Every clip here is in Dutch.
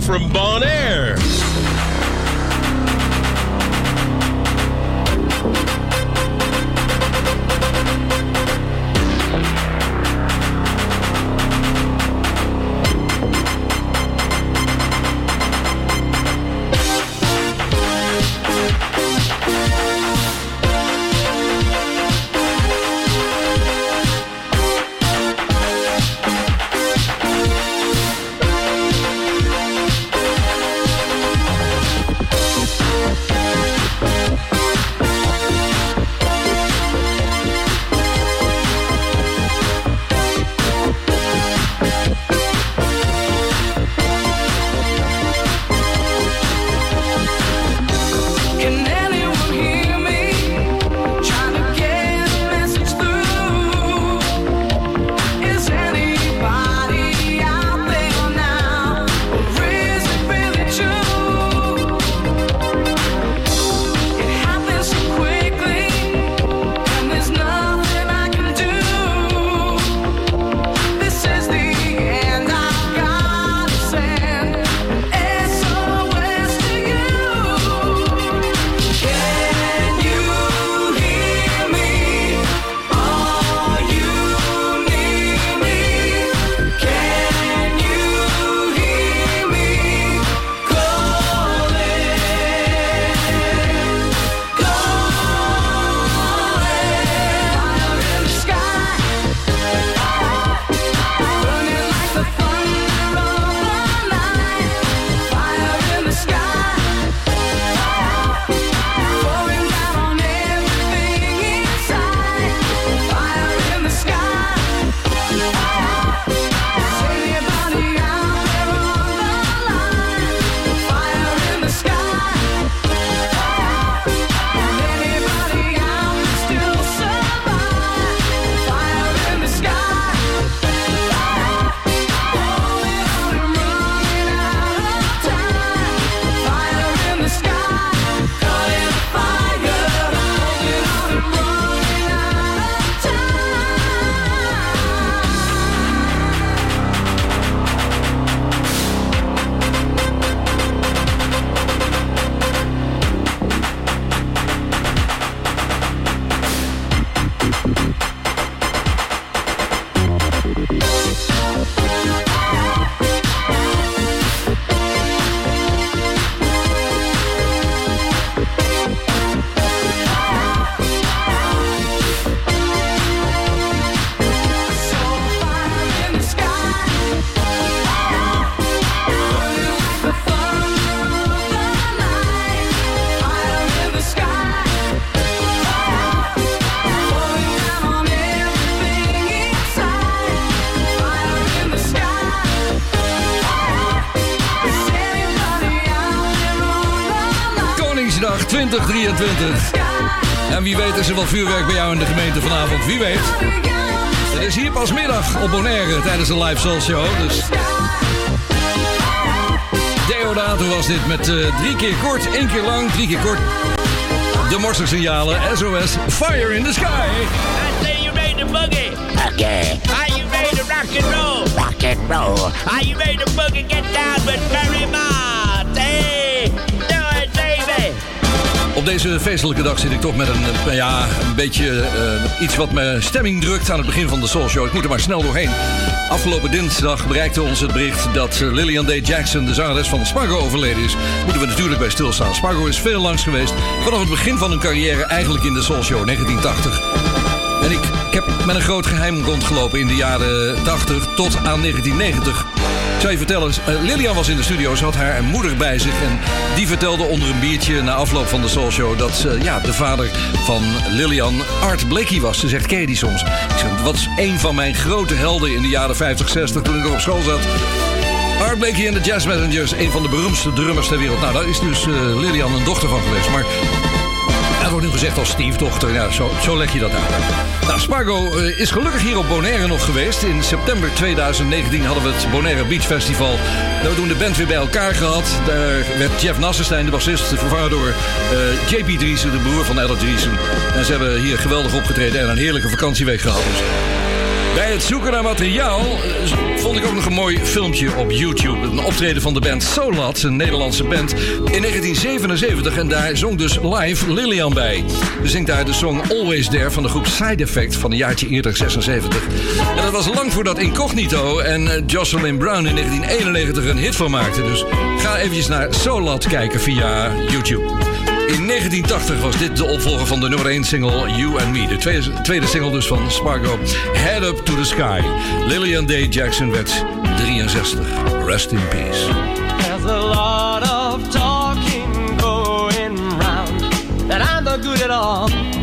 from Bon Air. En wie weet is er wel vuurwerk bij jou in de gemeente vanavond. Wie weet. Het is hier pas middag op Bonaire tijdens een live soul show. Dus... Deodato was dit met uh, drie keer kort, één keer lang, drie keer kort. De morselsignalen, SOS, Fire in the Sky. I say you ready to boogie. Okay. Are you ready to rock and roll? Rock and roll. Are you ready to boogie? Get down with Barry Mott. Hey, deze feestelijke dag zit ik toch met een, eh, ja, een beetje uh, iets wat mijn stemming drukt aan het begin van de Soul Show. Ik moet er maar snel doorheen. Afgelopen dinsdag bereikte ons het bericht dat eh, Lillian Day Jackson, de zangeres van Spargo, overleden is. Moeten we natuurlijk bij stilstaan. Spargo is veel langs geweest. Vanaf het begin van hun carrière eigenlijk in de Soul Show, 1980. En ik, ik heb met een groot geheim rondgelopen in de jaren 80 tot aan 1990. Zou je vertellen, uh, Lilian was in de studio, ze had haar moeder bij zich. En die vertelde onder een biertje na afloop van de Soul Show... dat ja, de vader van Lilian Art Blakey was. Ze zegt, ken je die soms? Ik zeg, wat een van mijn grote helden in de jaren 50, 60 toen ik nog op school zat? Art Blakey en de Jazz Messengers, een van de beroemdste drummers ter wereld. Nou, daar is dus uh, Lilian een dochter van geweest. Maar er wordt nu gezegd als stiefdochter. Ja, zo, zo leg je dat uit. Nou, Spargo uh, is gelukkig hier op Bonaire nog geweest. In september 2019 hadden we het Bonaire Beach Festival. Hebben we toen de band weer bij elkaar gehad. Daar werd Jeff Nassenstein, de bassist, vervangen door uh, JP Driesen, de broer van Ella Driesen. En ze hebben hier geweldig opgetreden en een heerlijke vakantieweek gehad. Bij het zoeken naar materiaal eh, vond ik ook nog een mooi filmpje op YouTube. Een optreden van de band Solat, een Nederlandse band, in 1977. En daar zong dus live Lillian bij. Ze zingt daar de song Always There van de groep Side Effect van een jaartje eerder, 76. En dat was lang voordat Incognito en eh, Jocelyn Brown in 1991 een hit van maakten. Dus ga eventjes naar Solat kijken via YouTube. In 1980 was dit de opvolger van de nummer 1 single You and Me. De tweede, single dus van Spargo. Head Up to the Sky. Lillian Day Jackson werd 63. Rest in peace. There's a lot of talking going round. That I'm not good at all.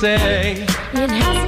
say. It has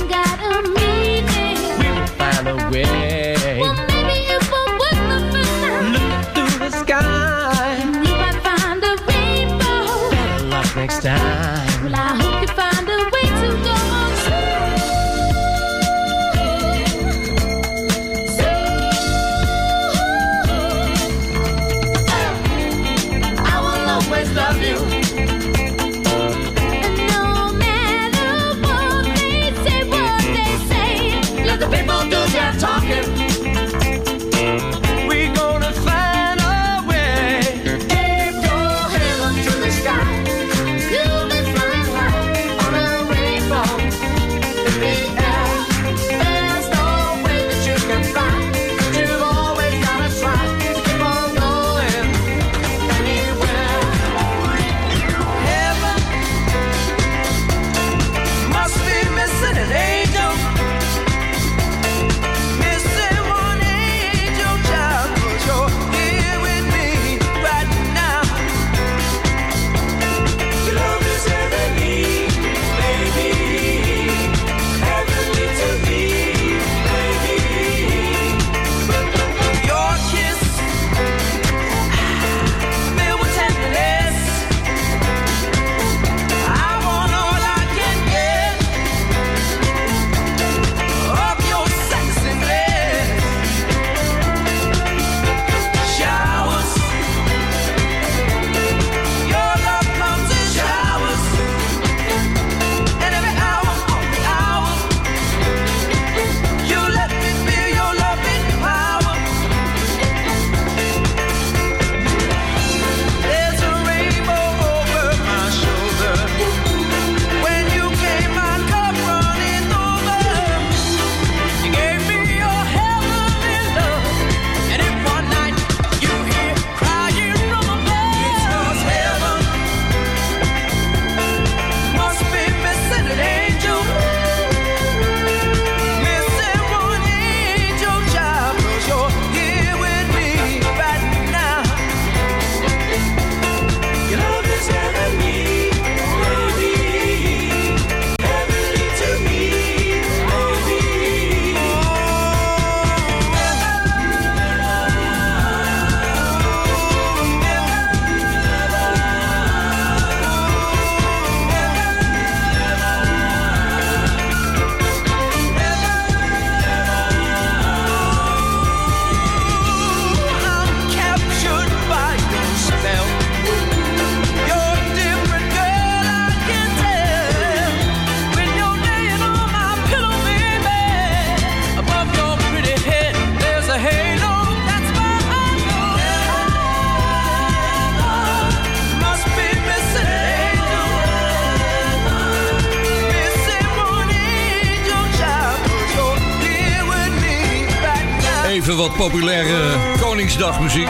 populaire Koningsdagmuziek.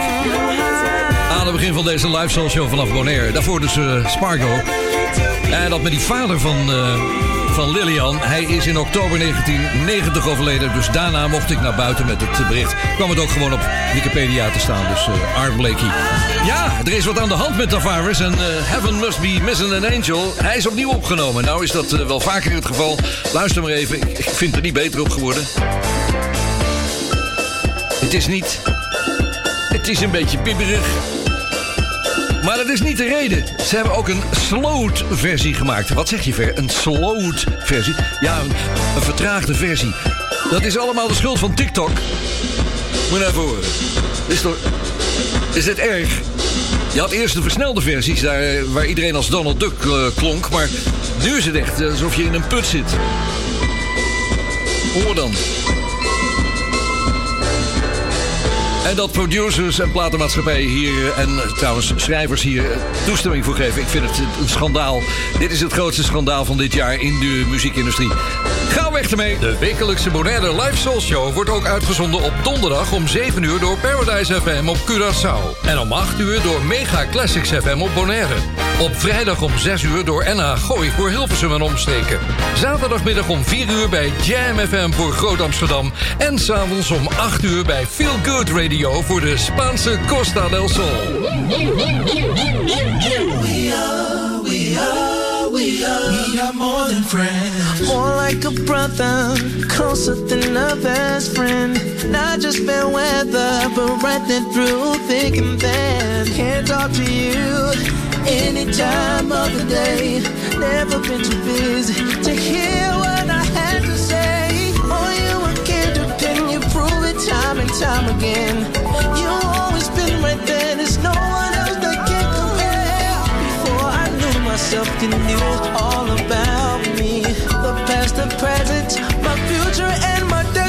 Aan het begin van deze live show vanaf Bonaire. Daarvoor dus eh, Spargo. En dat met die vader van, eh, van Lilian. Hij is in oktober 1990 overleden. Dus daarna mocht ik naar buiten met het bericht. Kwam het ook gewoon op Wikipedia te staan. Dus eh Art Blakey. Ja, er is wat aan de hand met Tavares. En Heaven Must Be Missing an Angel. Hij is opnieuw opgenomen. Nou is dat wel vaker het geval. Luister maar even. Ik vind er niet beter op geworden. Het is niet... Het is een beetje bibberig. Maar dat is niet de reden. Ze hebben ook een slowed versie gemaakt. Wat zeg je ver? Een slowed versie? Ja, een, vertraagde versie. Dat is allemaal de schuld van TikTok. Moet je even horen. Is, toch, is dit erg? Je had eerst de versnelde versies daar, eh, waar iedereen als Donald Duck eh, klonk. Maar nu is het echt eh, alsof je in een put zit. Hoor dan. En dat producers en platenmaatschappijen hier eh, en eh, trouwens schrijvers hier eh, toestemming voor geven. Ik vind het een schandaal. Dit is het grootste schandaal van dit jaar in de muziekindustrie. Ga weg ermee. De wekelijkse Bonaire Live Soul Show wordt ook uitgezonden op donderdag om 7 uur door Paradise FM op Curaçao. En om 8 uur door Mega Classics FM op Bonaire. Op vrijdag om 6 uur door NH Gooi voor Hilversum en omstreken. Zaterdagmiddag om 4 uur bij Jam FM voor Groot Amsterdam. En s'avonds om 8 uur bij Feel Good Radio voor de Spaanse Costa del Sol. We are more than friends. More like a brother, closer than a best friend. Not just fair weather, but right there through thick and thin. Can't talk to you any time of the day. Never been too busy to hear what I had to say. Oh, you a candor, can you prove it time and time again? You myself, you knew all about me. The past, the present, my future, and my destiny.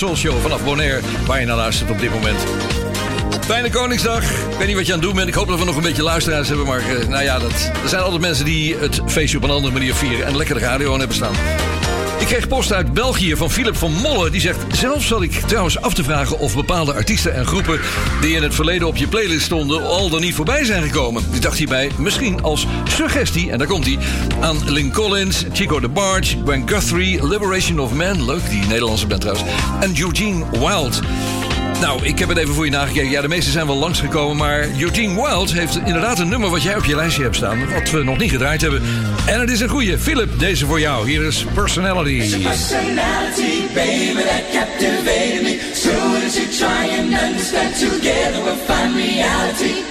Soul show vanaf Bonaire. Waar je naar luistert op dit moment. Fijne Koningsdag. Ik weet niet wat je aan het doen bent. Ik hoop dat we nog een beetje luisteraars hebben. Maar eh, nou ja, dat, er zijn altijd mensen die het feestje op een andere manier vieren. En lekker de radio aan hebben staan. Kreeg post uit België van Philip van Molle. Die zegt: Zelf zat ik trouwens af te vragen of bepaalde artiesten en groepen. die in het verleden op je playlist stonden. al dan niet voorbij zijn gekomen. Ik dacht hierbij misschien als suggestie, en daar komt hij. aan Lynn Collins, Chico DeBarge, Gwen Guthrie, Liberation of Man. Leuk, die Nederlandse band trouwens. En Eugene Wild. Nou, ik heb het even voor je nagekeken. Ja, de meeste zijn wel langsgekomen. Maar Eugene Wild heeft inderdaad een nummer wat jij op je lijstje hebt staan. Wat we nog niet gedraaid hebben. En het is een goeie. Philip, deze voor jou. Hier is Personality. personality, baby, that captivated me. Together reality.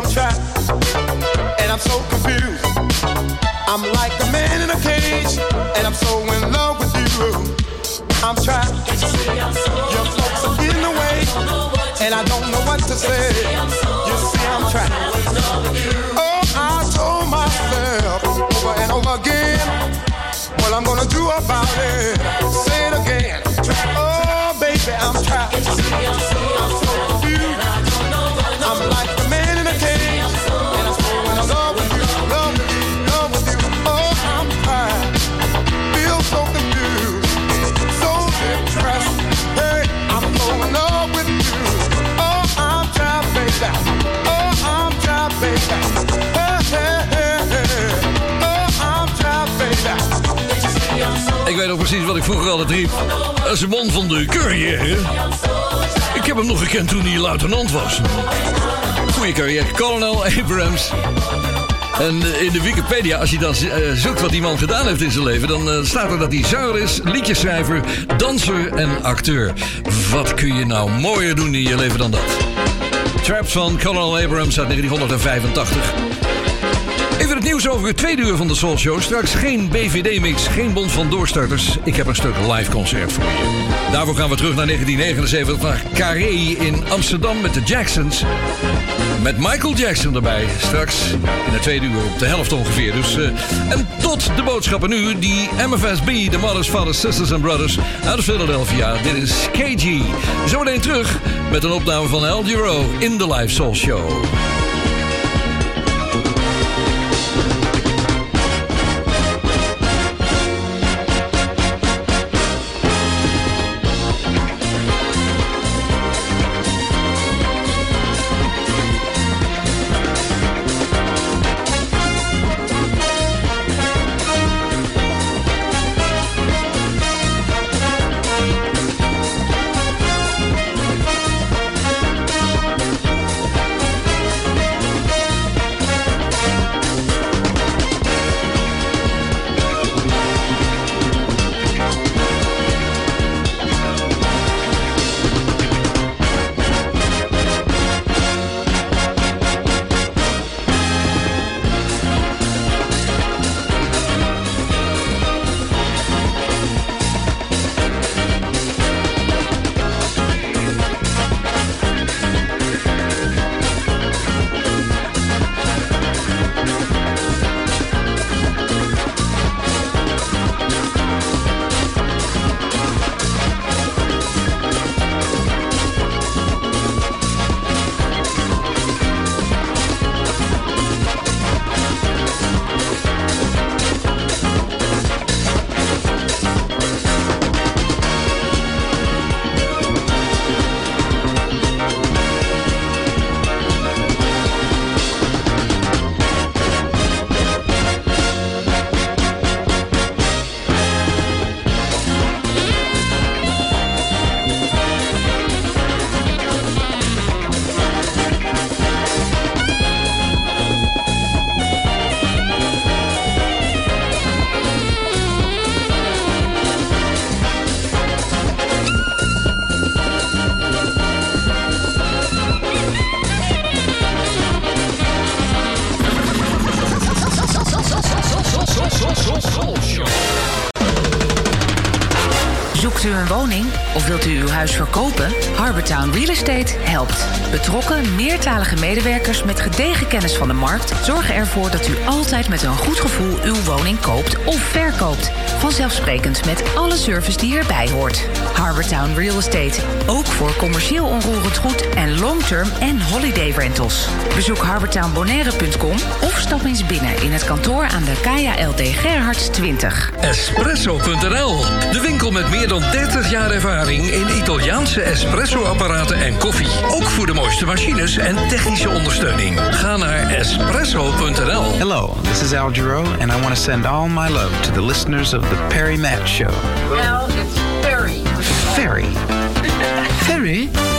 I'm trapped and I'm so confused. I'm like a man in a cage, and I'm so in love with you. I'm trapped. Your folks are in the way, and I don't know what to say. You see, I'm trapped. Oh, I told myself over and over again what I'm gonna do about it. Say it again. Oh, baby, I'm trapped. Precies wat ik vroeger altijd riep. Dat is een man van de carrière. Ik heb hem nog gekend toen hij luitenant was. Goeie carrière. Colonel Abrams. En eh, in de Wikipedia, als je dan eh, zoekt wat die man gedaan heeft in zijn leven... dan eh, staat er dat hij zanger is, liedjeschrijver, danser en acteur. Wat kun je nou mooier doen in je leven dan dat? Trapped van Colonel Abrams uit 1985. Nieuws over het tweede uur van de Soul Show. Straks geen BVD-mix, geen bond van doorstarters. Ik heb een stuk live concert voor je. Daarvoor gaan we terug naar 1979, naar Carré in Amsterdam met de Jacksons. Met Michael Jackson erbij. Straks in het tweede uur op de helft ongeveer. Dus, eh, en tot de boodschappen nu. Die MFSB, de Mothers, Fathers, Sisters and Brothers uit Philadelphia. Dit is KG. Zometeen terug met een opname van El Giro in de Live Soul Show. Wilt u uw huis verkopen? Harbortown Real Estate helpt. Betrokken, meertalige medewerkers met gedegen kennis van de markt zorgen ervoor dat u altijd met een goed gevoel uw woning koopt of verkoopt. Vanzelfsprekend met alle service die erbij hoort. Harbortown Real Estate. Ook voor commercieel onroerend goed en long-term en holiday rentals. Bezoek harbortownbonaire.com of stap eens binnen in het kantoor aan de KJLD LD Gerhards 20. Espresso.nl, de winkel met meer dan 30 jaar ervaring in Italiaanse espresso-apparaten en koffie. Ook voor de mooiste machines en technische ondersteuning. Ga naar espresso.nl. Hello, this is Al Giro and I want to send all my love to the listeners of the Perry Matt Show. Well, Ferry. Ferry?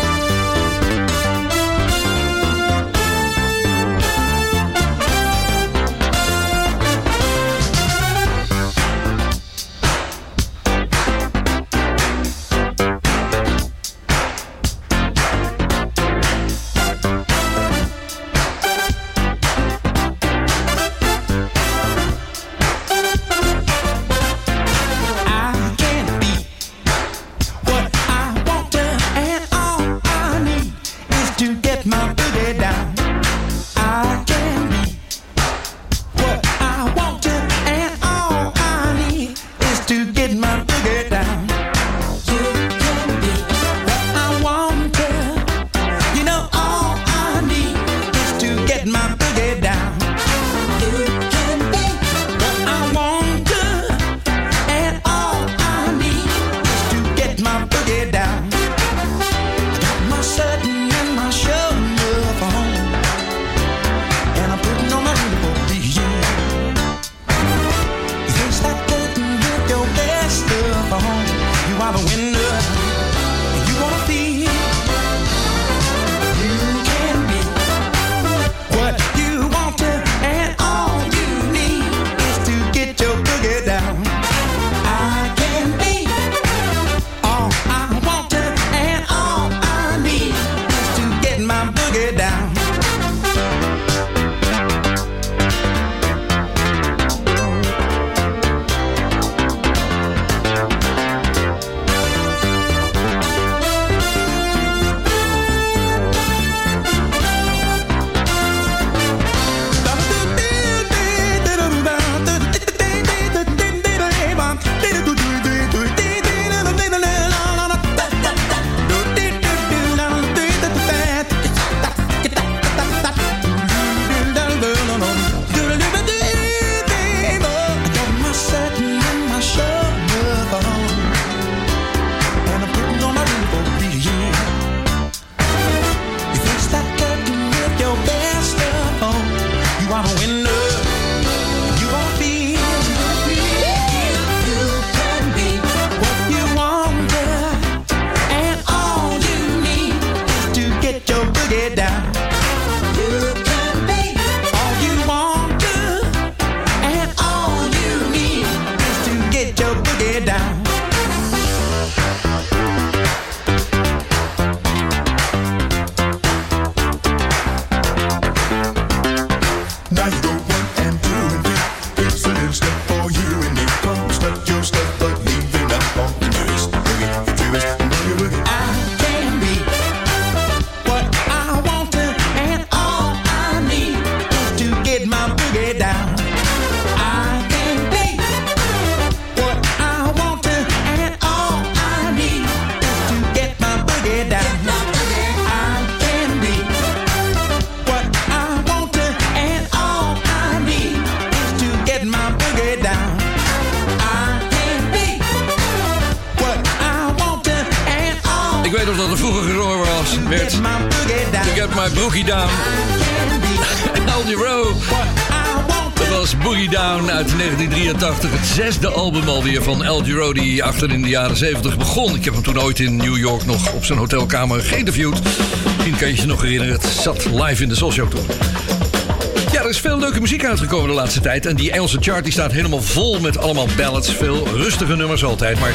Carter in de jaren 70 begon. Ik heb hem toen ooit in New York nog op zijn hotelkamer geïnterviewd. Misschien kan je je nog herinneren, het zat live in de social Ja, er is veel leuke muziek uitgekomen de laatste tijd. En die Engelse chart die staat helemaal vol met allemaal ballads. Veel rustige nummers altijd. Maar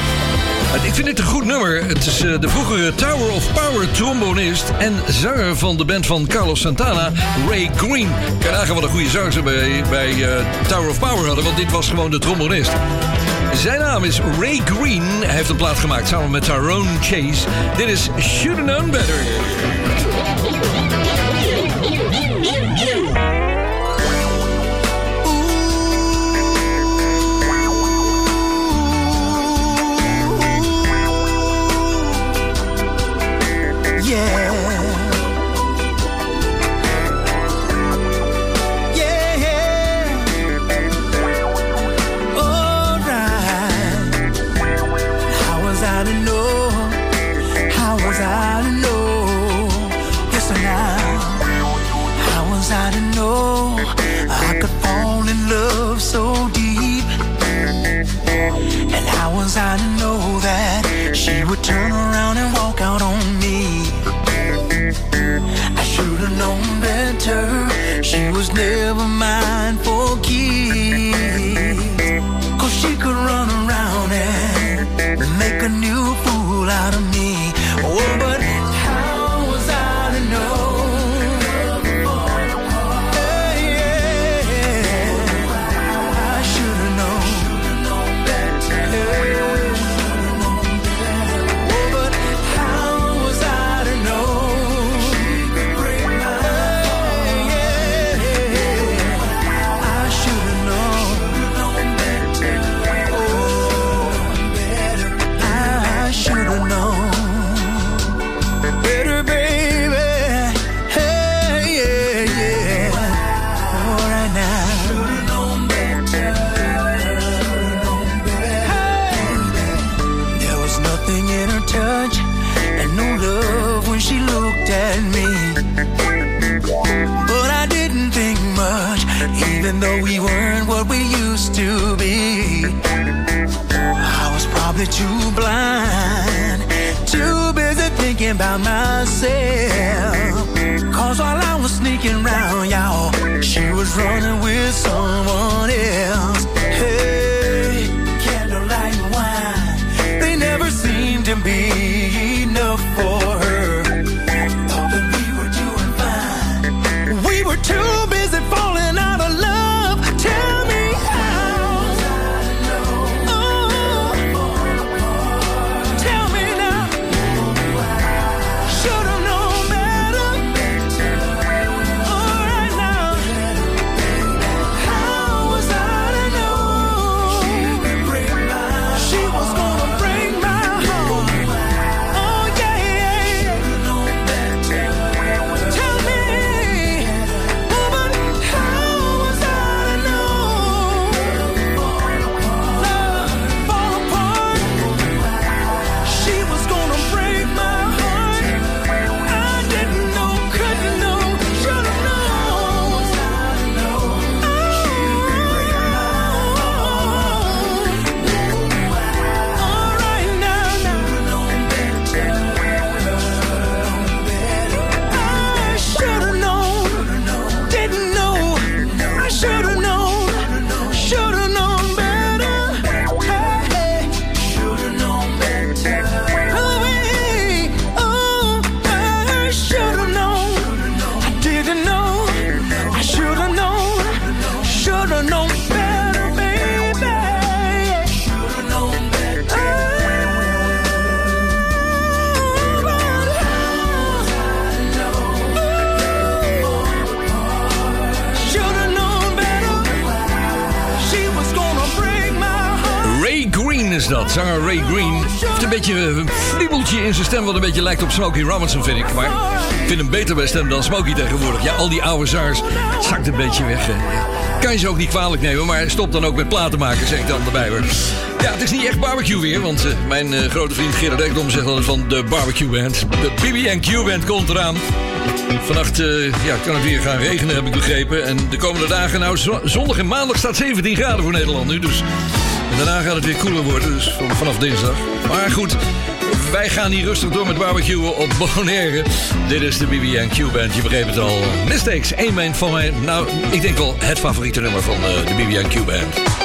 ik vind dit een goed nummer. Het is eh, de vroegere Tower of Power trombonist en zanger van de band van Carlos Santana, Ray Green. Kan wat een goede zanger bij, bij eh, Tower of Power hadden, want dit was gewoon de trombonist. Zijn naam is Ray Green. Hij heeft een plaat gemaakt samen met Tyrone Chase. Dit is Should Known Better. Stem wat een beetje lijkt op Smokey Robinson, vind ik. Maar ik vind hem beter bij stem dan Smokey tegenwoordig. Ja, al die oude zangers zakt een beetje weg. Kan je ze ook niet kwalijk nemen, maar stop dan ook met platen maken, zeg ik dan erbij hoor. Ja, het is niet echt barbecue weer, want eh, mijn eh, grote vriend Gerard Ekdom zegt altijd van de barbecue band. De BB&Q band komt eraan. Vannacht eh, ja, kan het weer gaan regenen, heb ik begrepen. En de komende dagen, nou, zo- zondag en maandag staat 17 graden voor Nederland nu. Dus en daarna gaat het weer koeler worden, dus van- vanaf dinsdag. Maar goed, wij gaan hier rustig door met barbecuen op Bonaire. Dit is de BB&Q Band, je begreep het al. Mistakes, één van mijn, nou, ik denk wel het favoriete nummer van eh, de BB&Q Band.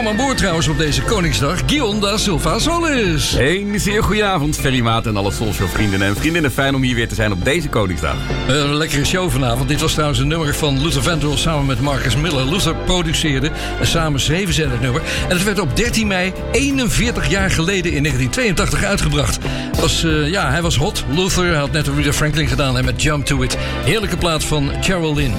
Welkom aan boord trouwens op deze Koningsdag. Guion da Silva Solis. Een zeer goede avond, Ferry Maat en alle Soulshow vrienden en vriendinnen. Fijn om hier weer te zijn op deze Koningsdag. Eh, Een lekkere show vanavond. Dit was trouwens een nummer van Luther Vandross samen met Marcus Miller. Luther produceerde en samen schreven zij het nummer. En het werd op 13 mei, 41 jaar geleden in 1982 uitgebracht. Was, eh, ja, hij was hot. Luther had net Rita Franklin gedaan en met Jump to It. Heerlijke plaat van Lynn.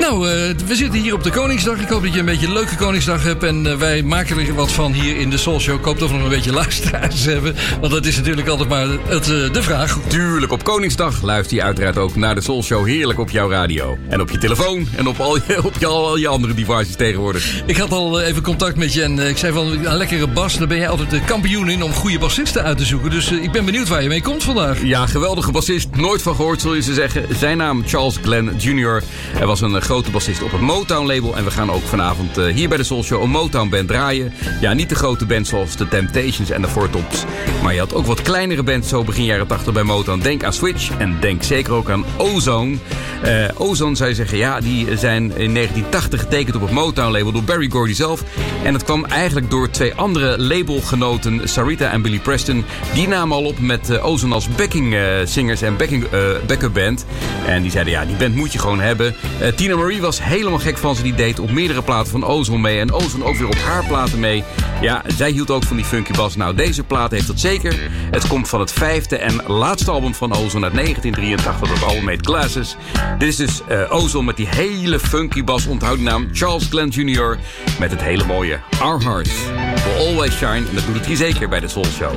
Nou, eh, we zitten hier op de Koningsdag. Ik hoop dat je een beetje een leuke Koningsdag hebt. En eh, wij maken er wat van hier in de Soul Show. Ik hoop dat we nog een beetje luisteraars hebben. Want dat is natuurlijk altijd maar het, eh, de vraag. Tuurlijk, op Koningsdag luister je uiteraard ook naar de Soul Show heerlijk op jouw radio. En op je telefoon en op al je, op je, al je andere devices tegenwoordig. Ik had al even contact met je en ik zei van een lekkere bas. Daar ben jij altijd de kampioen in om goede bassisten uit te zoeken. Dus ik ben benieuwd waar je mee komt vandaag. Ja, geweldige bassist. Nooit van gehoord, zul je ze zeggen. Zijn naam Charles Glenn Jr. Hij was een grote bassist op het Motown-label. En we gaan ook vanavond eh, hier bij de Soul Show een Motown-band draaien. Ja, niet de grote bands zoals de Temptations en de Four Tops. Maar je had ook wat kleinere bands zo begin jaren 80 bij Motown. Denk aan Switch en denk zeker ook aan Ozone. Eh, Ozone, zou je zeggen, ja, die zijn in 1980 getekend op het Motown-label door Barry Gordy zelf. En dat kwam eigenlijk door twee andere labelgenoten, Sarita en Billy Preston. Die namen al op met eh, Ozone als backing eh, en backing, backup band. En die zeiden, ja, die band moet je gewoon hebben. Tina Marie was helemaal gek van ze. Die deed op meerdere platen van Ozone mee. En Ozone ook weer op haar platen mee. Ja, zij hield ook van die funky bas. Nou, deze plaat heeft dat zeker. Het komt van het vijfde en laatste album van Ozone uit 1983. Dat album heet Glasses. Dit is dus Ozone met die hele funky bas. Onthoud naam Charles Glenn Jr. Met het hele mooie Our Hearts Will Always Shine. En dat doet het hier zeker bij de Soul Show.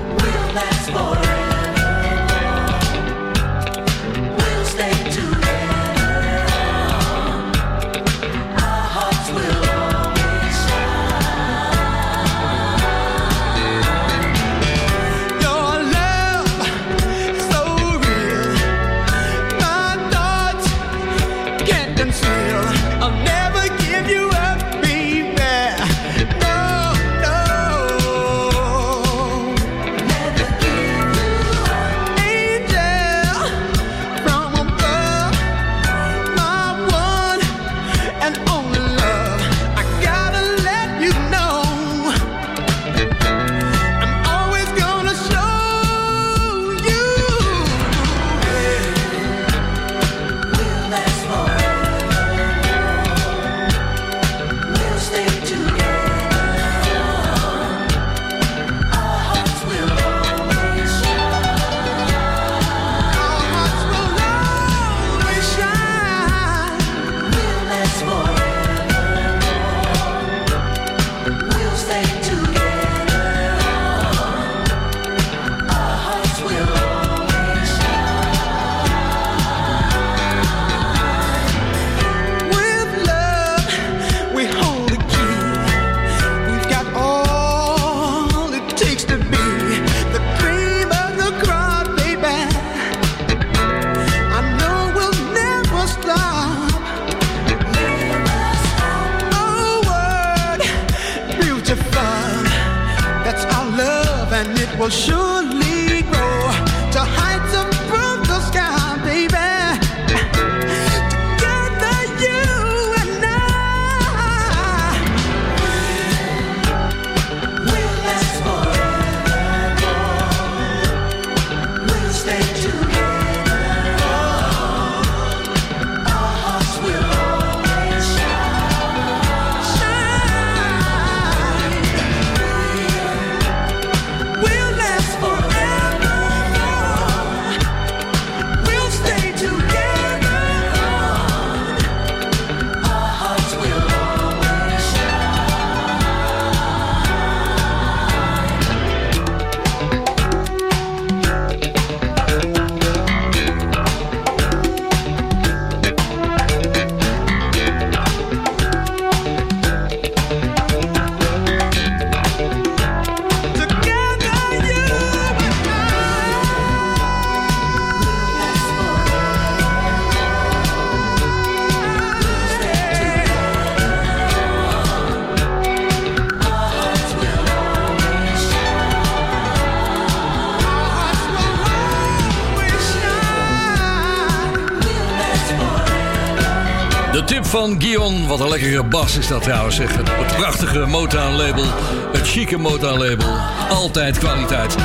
Lekkere bas is dat trouwens. Zeg. Het, prachtige Motown-label. Het chique Motown-label. Altijd kwaliteit.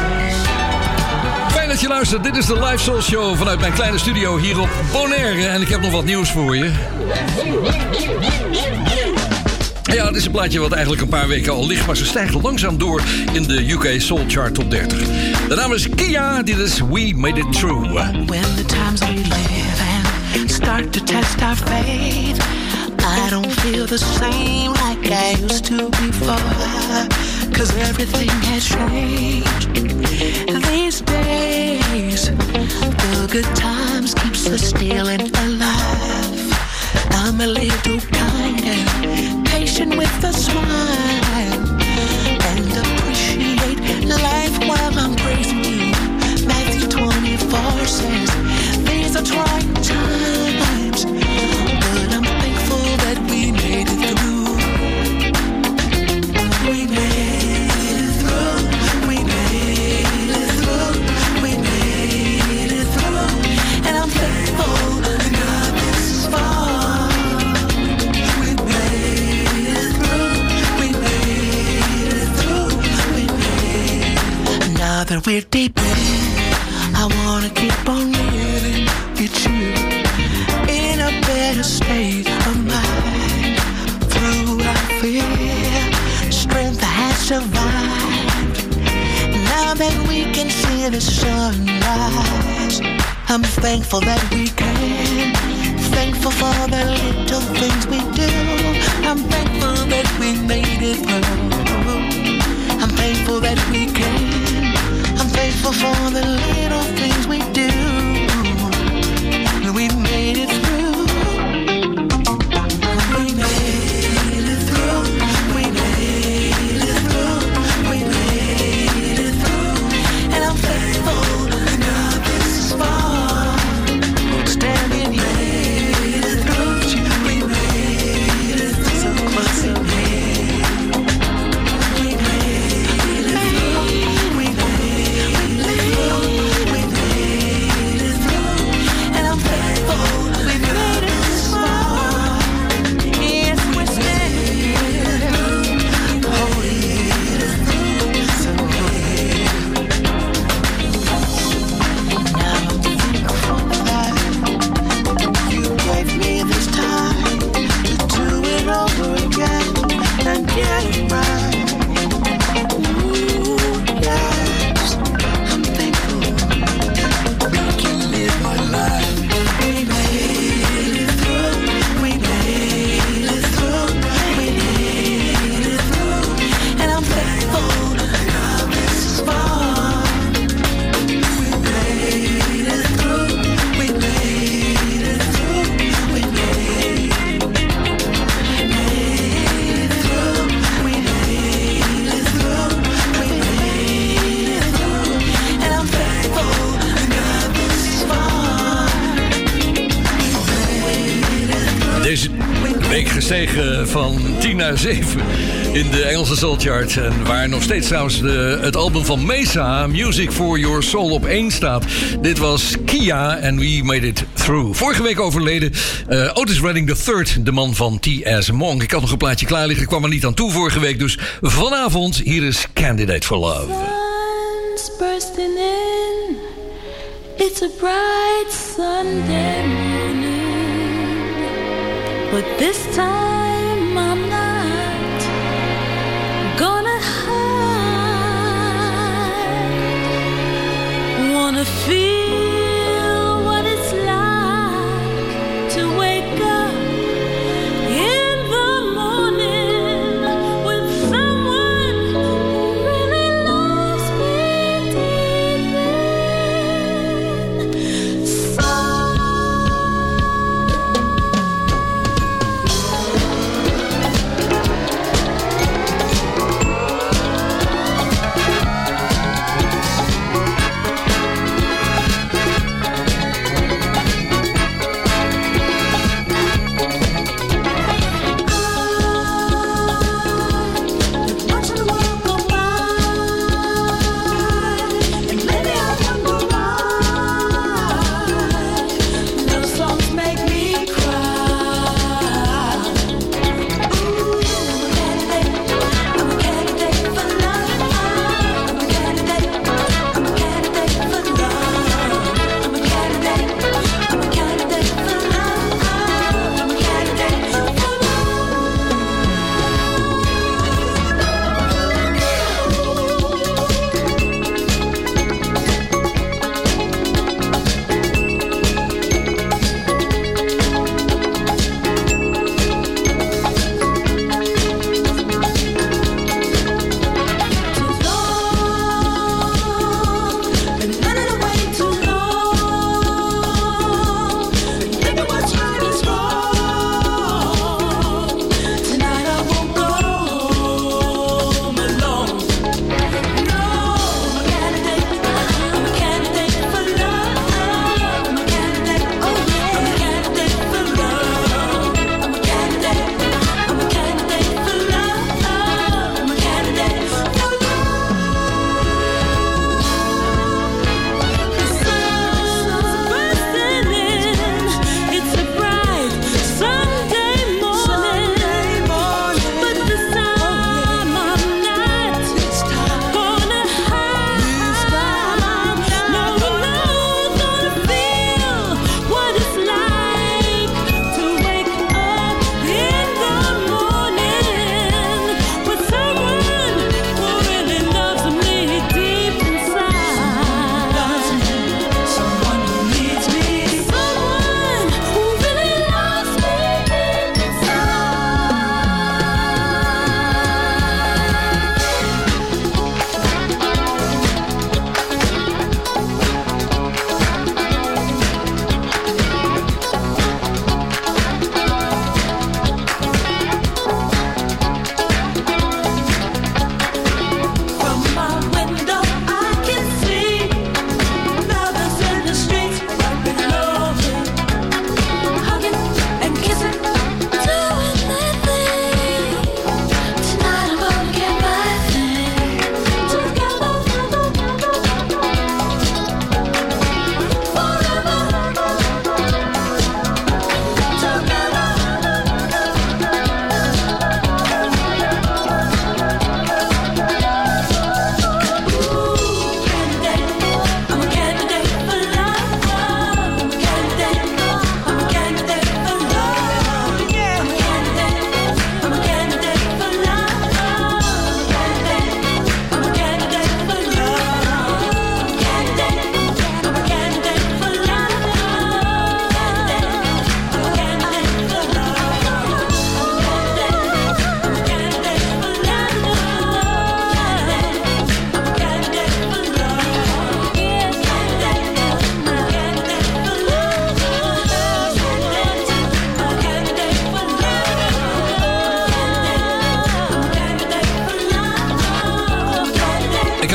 Fijn dat je luistert. Dit is de Live Soul Show vanuit mijn kleine studio hier op Bonaire. En ik heb nog wat nieuws voor je. Ja, het is een plaatje wat eigenlijk een paar weken al ligt, maar ze stijgt langzaam door in de UK Soul Chart Top 30. De naam is Kia, dit is We Made It True. When the times we live and start to test our faith, I don't feel the same like I used to before. Cause everything has changed these days. The good times keeps us stealing alive. I'm a little kinder, patient with a smile, we're deep in, I wanna keep on living with you in a better state of mind. Through our fear, strength has survived. Now that we can see the sunrise, I'm thankful that we can. Thankful for the for the 10 naar 7 in de Engelse Soul Chart. En waar nog steeds trouwens de, het album van Mesa, Music for Your Soul, op 1 staat. Dit was Kia en We Made It Through. Vorige week overleden eh, Otis Redding III, de man van T.S. Monk. Ik had nog een plaatje klaar liggen, kwam er niet aan toe vorige week. Dus vanavond, hier is Candidate for Love. It's a bright Sunday morning. But this time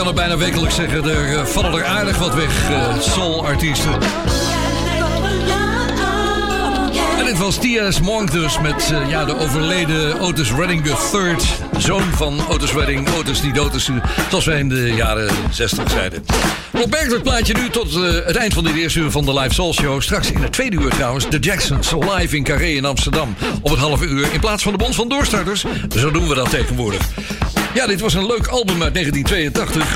kan het bijna wekelijks zeggen, er eh, vallen er aardig wat weg, eh, soul-artiesten. En dit was T.S. Monk dus met eh, ja, de overleden Otis Redding III. Zoon van Otis Redding, Otis die dood is, zoals wij in de jaren 60 zeiden. Opmerkelijk plaatje nu tot het eind van dit eerste uur van de Live Soul Show. Straks in het tweede uur trouwens, de Jacksons live in Carré in Amsterdam. Op het halve uur in plaats van de Bond van Doorstarters. Zo doen we dat tegenwoordig. Ja, dit was een leuk album uit 1982.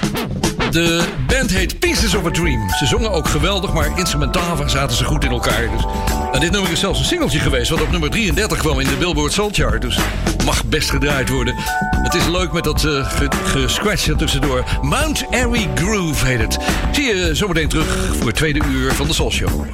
De band heet Pieces of a Dream. Ze zongen ook geweldig, maar instrumentaal zaten ze goed in elkaar. Dus. En dit nummer is zelfs een singeltje geweest, wat op nummer 33 kwam in de Billboard Soul Chart. Dus mag best gedraaid worden. Het is leuk met dat er tussendoor. Mount Airy Groove heet het. Zie je zometeen terug voor het tweede uur van de Soul Show.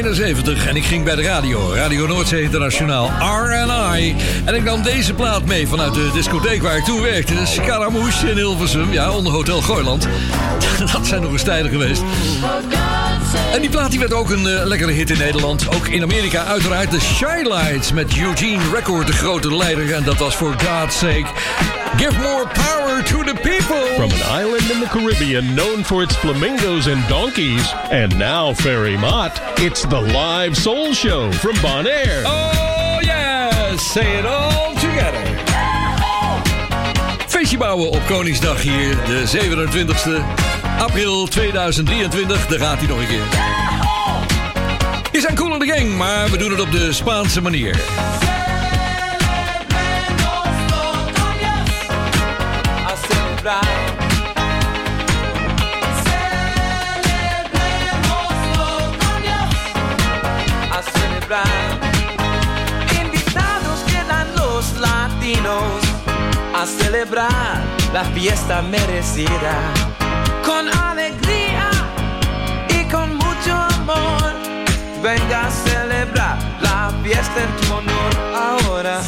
71 en ik ging bij de radio, Radio Noordzee Internationaal, R&I. En ik nam deze plaat mee vanuit de discotheek waar ik toen werkte. de Scaramouche in Hilversum, ja, onder Hotel Gooiland. Dat zijn nog eens tijden geweest. En die plaat die werd ook een eh, lekkere hit in Nederland. Ook in Amerika uiteraard de Shy Lights met Eugene Record, de grote leider. En dat was for God's sake. Give more power to the people. From an island in the Caribbean known for its flamingos and donkeys, and now Ferry Mott, it's the live soul show from Bonaire. Oh yes, say it all together. Feestje bouwen op Koningsdag hier, de 27e april 2023. Daar gaat hij nog een keer. Hier zijn Cool in the Gang, maar we doen het op de Spaanse manier. Invitados quedan los latinos a celebrar la fiesta merecida. Venga a celebrar la fiesta en tu honor ahora.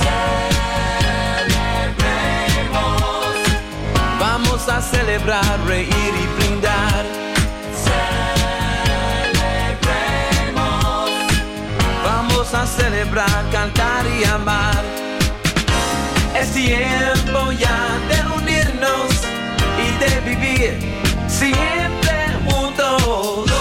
Vamos a celebrar, reír y brindar. Vamos a celebrar, cantar y amar. Es tiempo ya de unirnos y de vivir siempre juntos.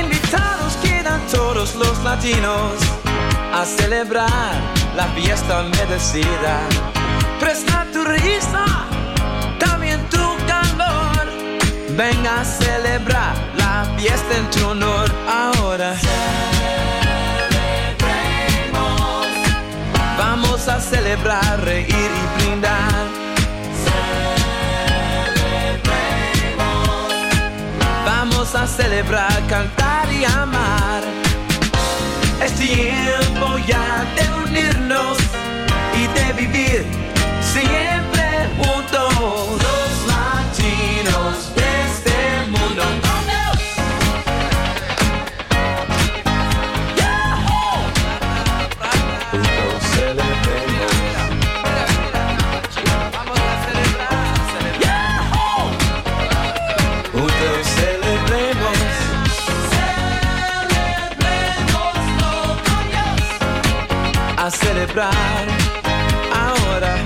Invitados quedan todos los latinos a celebrar la fiesta merecida. Presta tu risa, también tu calor. Venga a celebrar la fiesta en tu honor ahora. Vamos a celebrar, reír y brindar. Vamos a celebrar, cantar y amar. Es tiempo ya de unirnos y de vivir siempre juntos. Los latinos celebrar ahora.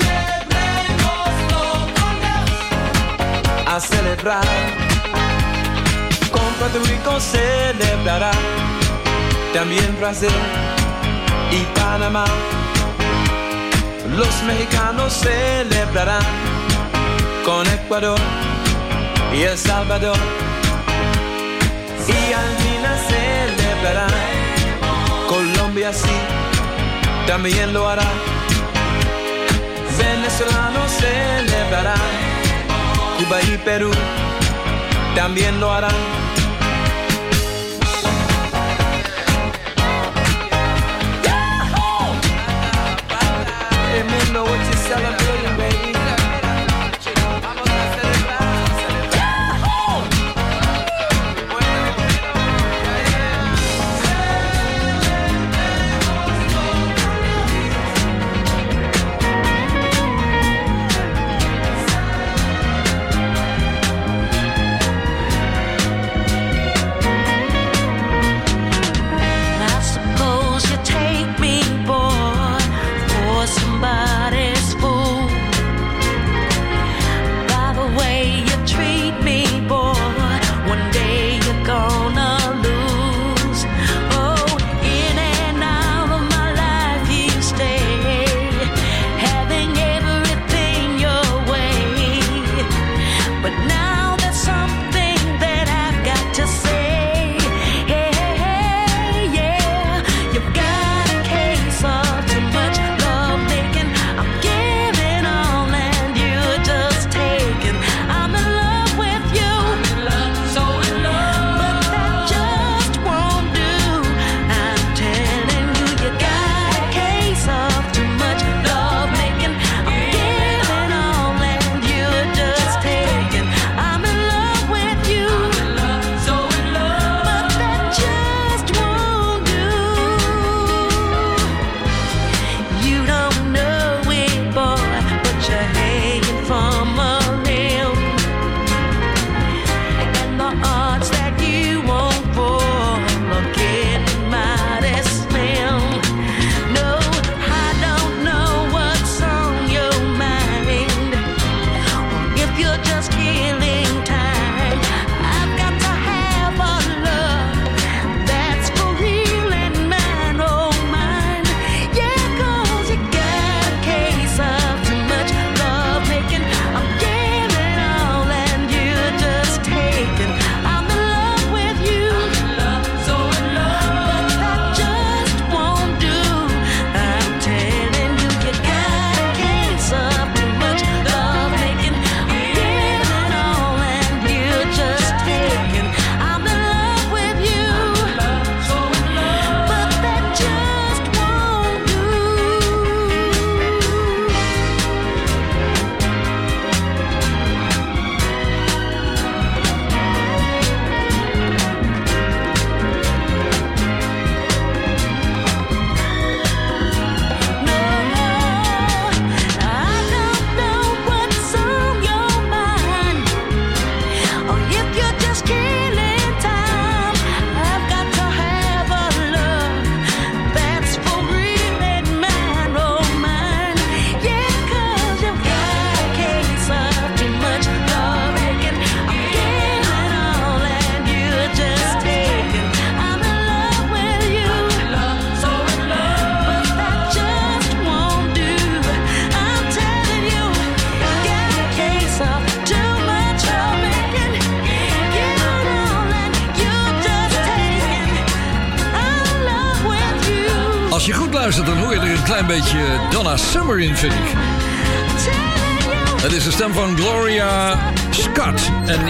Celebremos con Dios. A celebrar. Con Puerto Rico celebrará. También Brasil y Panamá. Los mexicanos celebrarán con Ecuador y El Salvador. Y Andina celebrarán. Así también lo hará. Venezolanos celebrarán, Cuba y Perú también lo harán.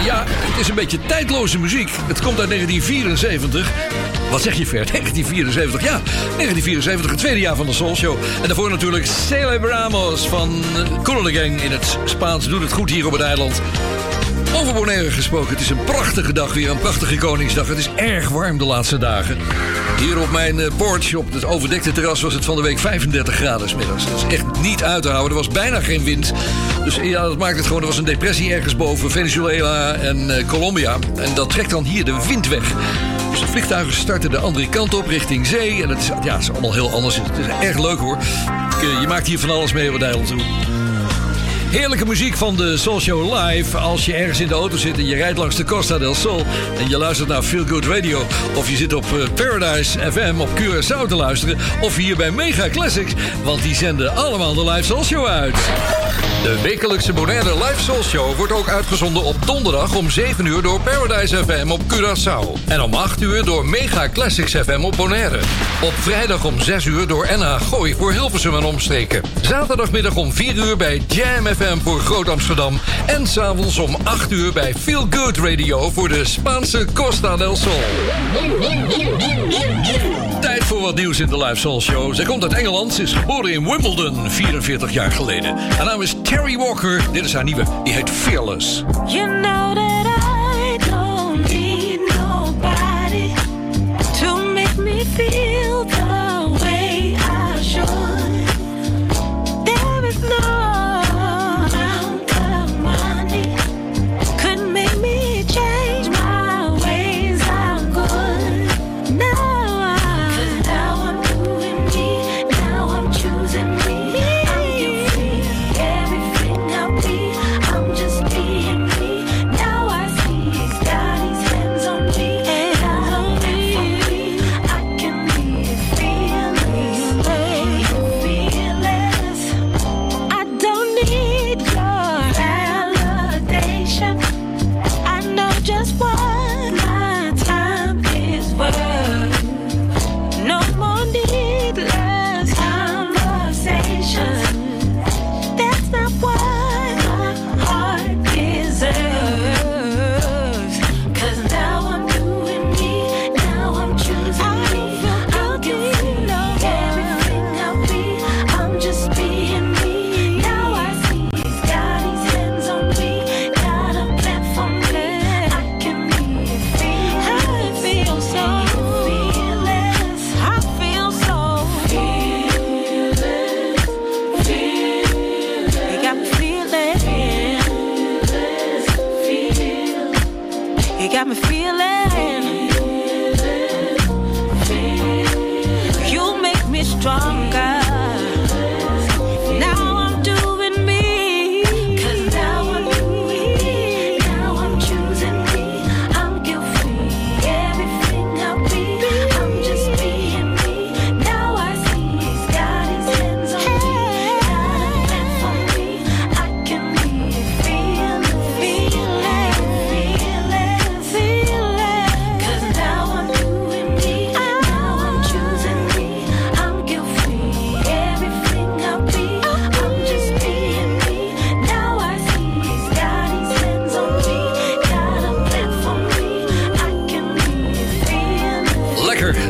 Ja, het is een beetje tijdloze muziek. Het komt uit 1974. Wat zeg je, Ver? 1974, ja. 1974, het tweede jaar van de Soul Show. En daarvoor natuurlijk Celebramos van Colonel Gang in het Spaans. Doet het goed hier op het eiland. Over Bonaire gesproken, het is een prachtige dag weer, een prachtige Koningsdag. Het is erg warm de laatste dagen. Hier op mijn eh, porch, op het overdekte terras, was het van de week 35 graden middags. Dat is echt niet uit te houden, er was bijna geen wind. Dus ja, dat maakt het gewoon. Er was een depressie ergens boven Venezuela en eh, Colombia. En dat trekt dan hier de wind weg. Dus de vliegtuigen starten de andere kant op, richting zee. En het is, ja, het is allemaal heel anders. Het is erg leuk hoor. Je, maakt hier van alles mee op het eiland toe. Heerlijke muziek van de Soul Live. Als je ergens in de auto zit en je rijdt langs de Costa del Sol... en je luistert naar Feel Good Radio... of je zit op eh, Paradise FM op Curaçao te luisteren... of hier bij Mega Classics... want die zenden allemaal de Live Soul Show uit. De wekelijkse Bonaire Live Soul Show wordt ook uitgezonden op donderdag om 7 uur door Paradise FM op Curaçao. En om 8 uur door Mega Classics FM op Bonaire. Op vrijdag om 6 uur door NH Gooi voor Hilversum en omstreken. Zaterdagmiddag om 4 uur bij Jam FM voor Groot Amsterdam. En s'avonds om 8 uur bij Feel Good Radio voor de Spaanse Costa del Sol. Tijd voor wat nieuws in de Live Soul Show. Zij komt uit Engeland, ze is geboren in Wimbledon 44 jaar geleden. Haar naam is Terry Walker. Dit is haar nieuwe, die heet Fearless. You know that I nobody to make me feel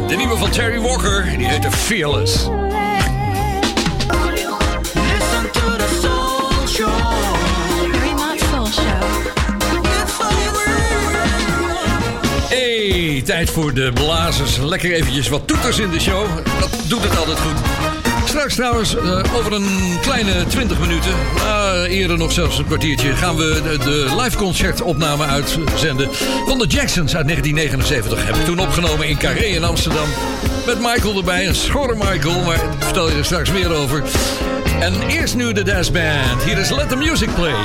de nieuwe van Terry Walker. Die heet Fearless. Listen to the soul show. Very much soul show. Hey, tijd voor de blazers. Lekker eventjes wat toeters in de show. Dat doet het altijd goed. Straks trouwens, eh, over een kleine 20 minuten, eerder nog zelfs een kwartiertje, gaan we de, live concertopname uitzenden van de Jacksons uit 1979. Heb ik toen opgenomen in Carré in Amsterdam. Met Michael erbij, een schorre Michael, maar daar vertel je er straks meer over. En eerst nu de Dance Band. Hier is Let the Music Play.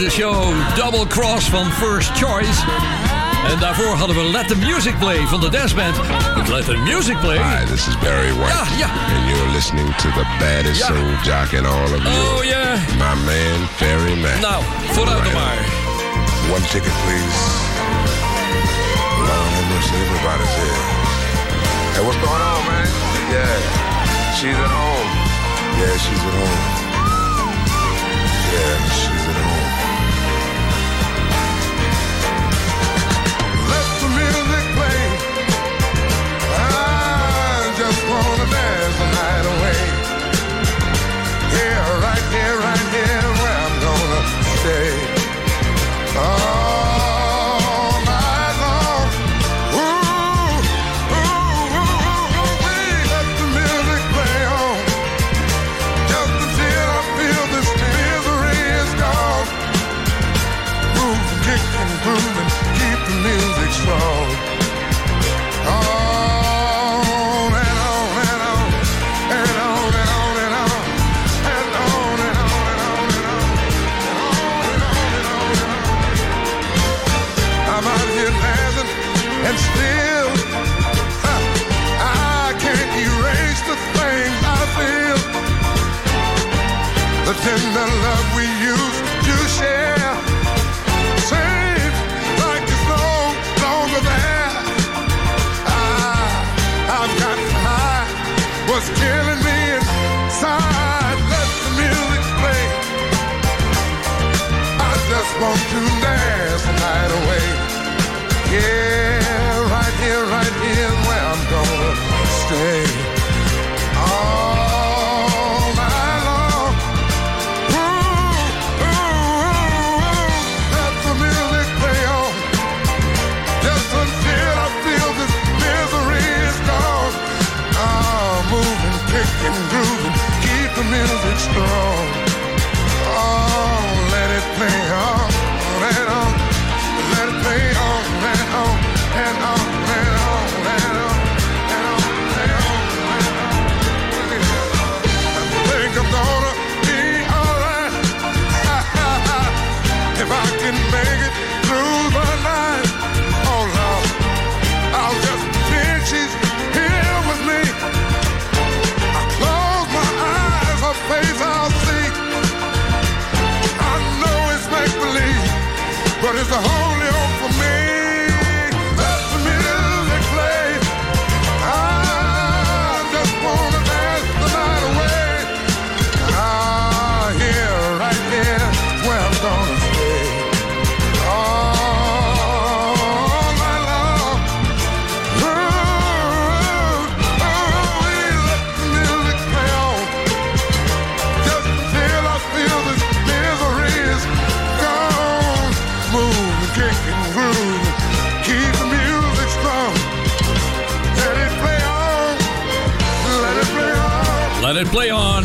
The show Double Cross van First Choice. En daarvoor hadden we Let the Music Play van de danceband. Let the Music Play. Hi, this is Barry White. Ja, ja. And you're listening to the baddest ja. soul jock in all of you, Oh yeah. My man, Barry Mac. Nou, vooruit right. maar. One ticket, please. Long and mercy, everybody's here. Hey, what's going on, man? Yeah, she's at home. Yeah, she's at home. the night away. Yeah, right there, right the tender love we used to share. Seems like it's no longer there. I, I've gotten high, what's killing me inside. Let the music play. I just want to dance the night away. Yeah, right here, right here, where I'm gonna stay. strong. Oh, let it pass. Play on.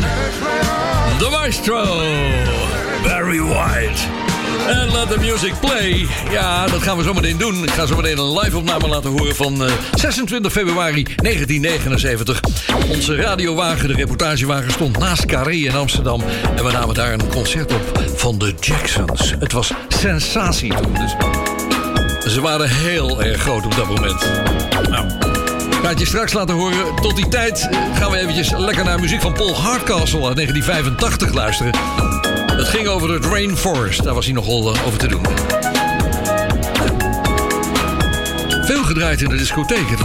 The maestro, Barry White. En let the music play. Ja, dat gaan we zometeen doen. Ik ga zometeen een live opname laten horen van eh, 26 februari 1979. Onze radiowagen, de reportagewagen, stond naast Carré in Amsterdam. En we namen daar een concert op van de Jacksons. Het was sensatie toen. Dus ze waren heel erg groot op dat moment. Nou, het je straks laten horen. Tot die tijd gaan we eventjes lekker naar muziek van Paul Hardcastle uit 1985 luisteren. Het ging over het Rainforest. Daar was hij nogal eh, over te doen. Veel gedraaid in de discotheek. Het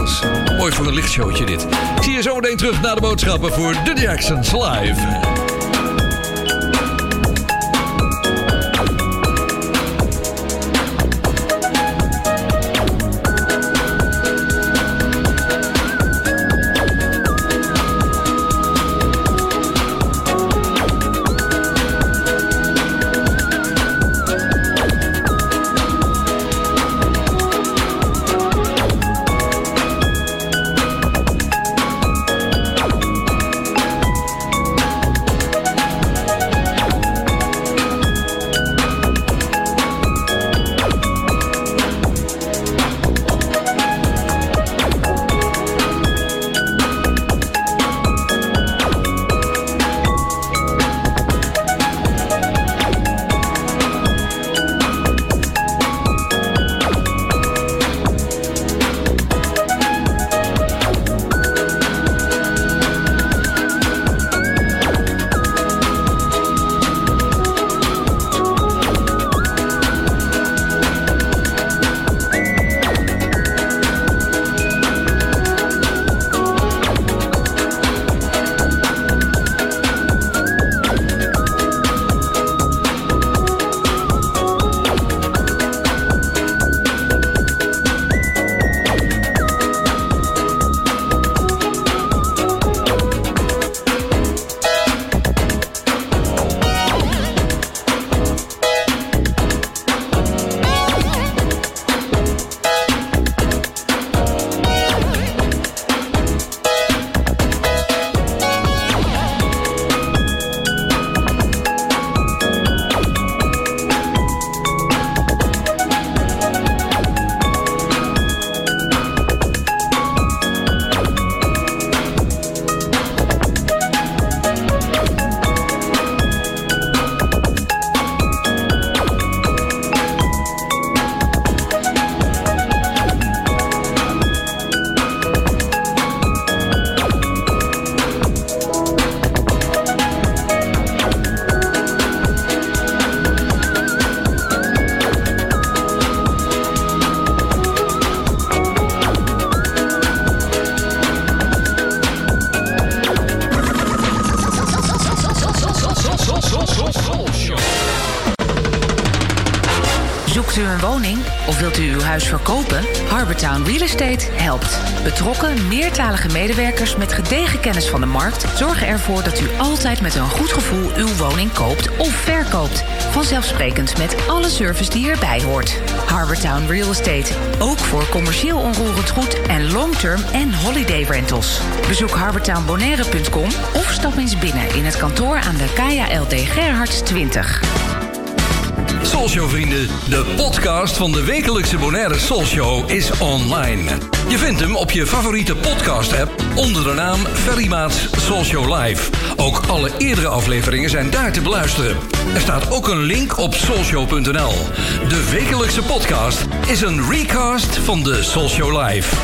mooi voor een lichtshowtje dit. Ik zie je zo meteen terug naar de boodschappen voor The Jacksons live. Markt zorgen ervoor dat u altijd met een goed gevoel uw woning koopt of verkoopt. Vanzelfsprekend met alle service die erbij hoort. Harbortown Real Estate. Ook voor commercieel onroerend goed en long-term en holiday rentals. Bezoek harbortownbonaire.com of stap eens binnen in het kantoor aan de KLD Gerhards 20. Soulshow vrienden, de podcast van de wekelijkse Bonaire Soulshow is online. Je vindt hem op je favoriete podcast app onder de naam Ferry Maats Soulshow Live. Ook alle eerdere afleveringen zijn daar te beluisteren. Er staat ook een link op soulshow.nl. De wekelijkse podcast is een recast van de Soulshow Live.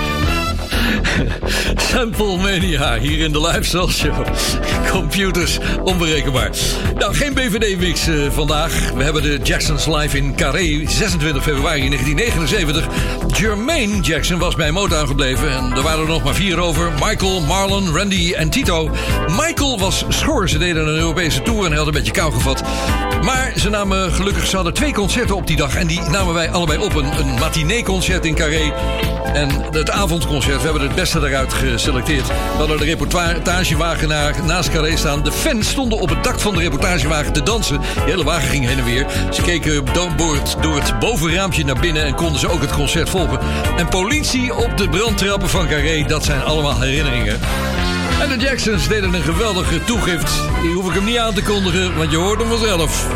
Sample Mania hier in de Live Show. Computers, onberekenbaar. Nou, geen BVD-mix eh, vandaag. We hebben de Jacksons live in Carré, 26 februari 1979. Jermaine Jackson was bij Motown gebleven en er waren er nog maar vier over. Michael, Marlon, Randy en Tito. Michael was schor. Ze deden een Europese tour en hij had een beetje kou gevat. Maar ze namen gelukkig, ze hadden twee concerten op die dag. En die namen wij allebei op. Een, een matinee-concert in Carré en het avondconcert. We hebben het best beste eruit geselecteerd. We hadden de reportagewagen naast Carré staan. De fans stonden op het dak van de reportagewagen te dansen. De hele wagen ging heen en weer. Ze keken do- door het, door het bovenraampje naar binnen en konden ze ook het concert volgen. En politie op de brandtrappen van Carré, dat zijn allemaal herinneringen. En de Jacksons deden een geweldige toegift. Die hoef ik hem niet aan te kondigen, want je hoort hem vanzelf.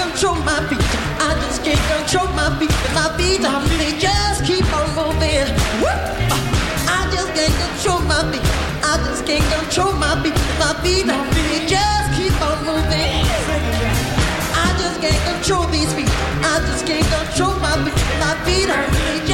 Control my feet. I just can't control my feet. My feet, um, they just keep on moving. Woo! I just can't control my feet. I just can't control my feet. My feet, um, they just keep on moving. I just can't control these feet. I just can't control my feet. My feet, um, they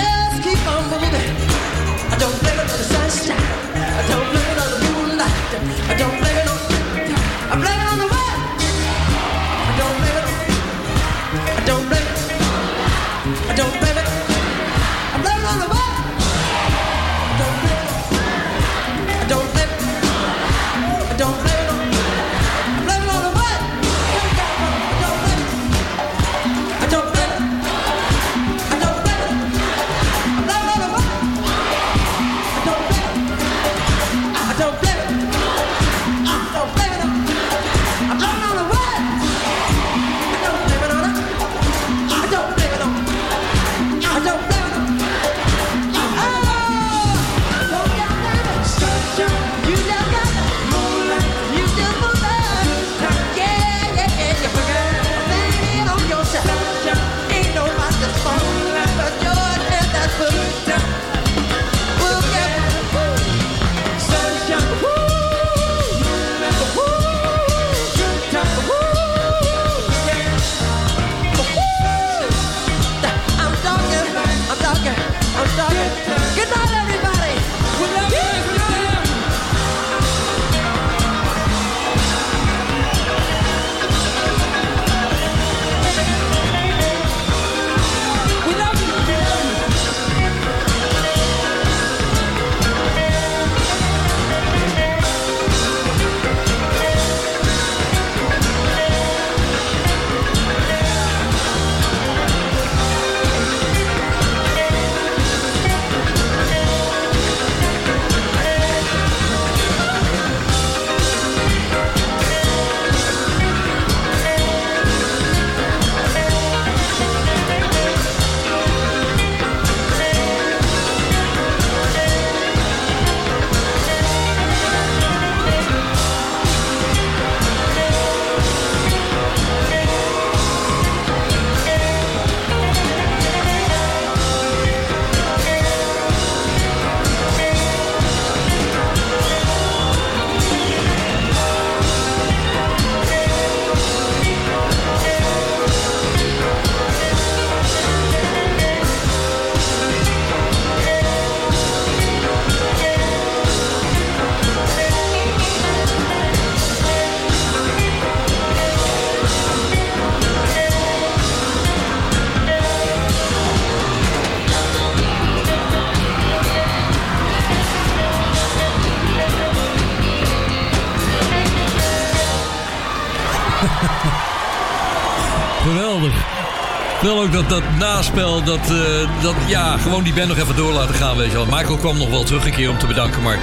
Ook dat, dat naspel, dat, eh, dat ja, gewoon die band nog even door laten gaan, weet je wel. Michael kwam nog wel terug een keer om te bedanken, maar...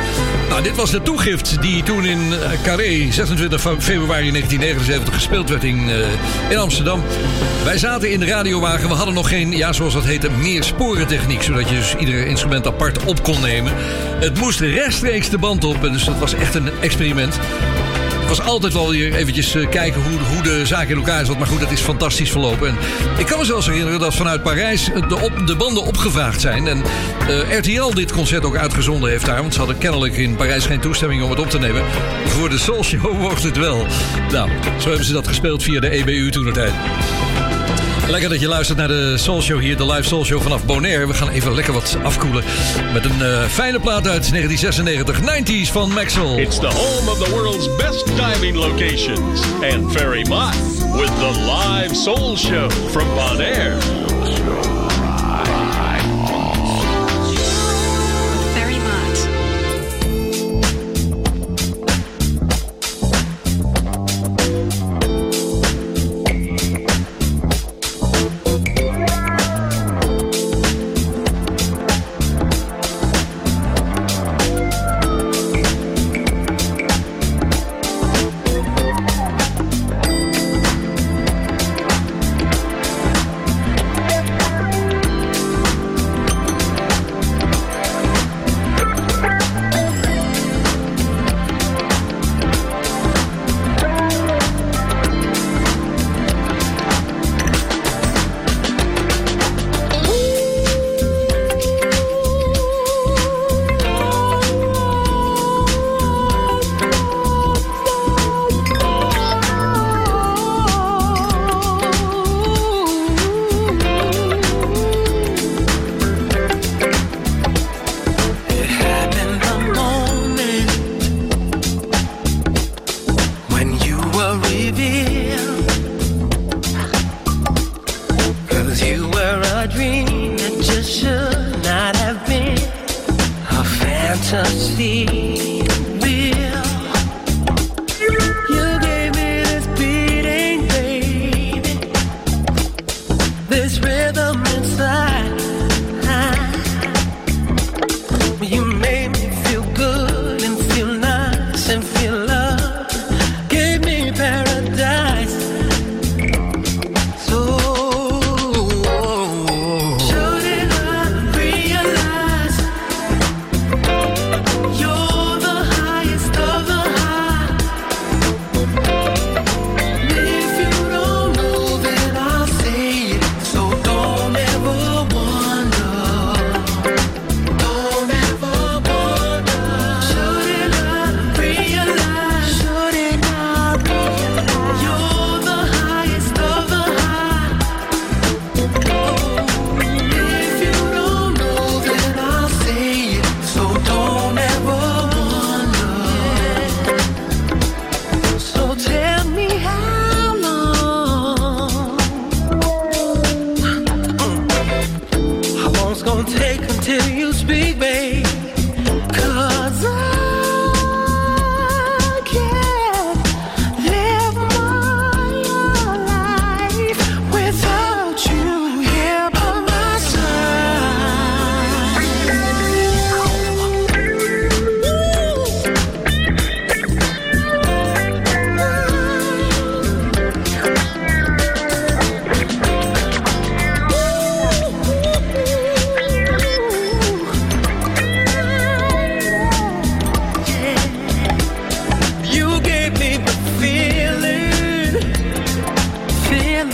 Nou, dit was de toegift die toen in eh, Carré, 26 fe- februari 1979, gespeeld werd in, eh, in Amsterdam. Wij zaten in de radiowagen, we hadden nog geen, ja, zoals dat heette, meersporentechniek. Zodat je dus ieder instrument apart op kon nemen. Het moest rechtstreeks de band op, dus dat was echt een experiment. Was altijd wel weer eventjes eh, kijken hoe, hoe de zaak in elkaar zat. Maar goed, dat is fantastisch verlopen. En ik kan me zelfs herinneren dat vanuit Parijs de, op, de banden opgevraagd zijn. En eh, RTL dit concert ook uitgezonden heeft daar. Want ze hadden kennelijk in Parijs geen toestemming om het op te nemen. Voor de Soul Show mocht het wel. Nou, zo hebben ze dat gespeeld via de EBU toen tijd. Lekker dat je luistert naar de Soul Show hier, de live Soul Show vanaf Bonaire. We gaan even lekker wat afkoelen met een eh, fijne plaat uit 1996, 90s van Maxwell. It's the home of the world's best diving locations. And Ferry Mott with the live soul show from Bonaire.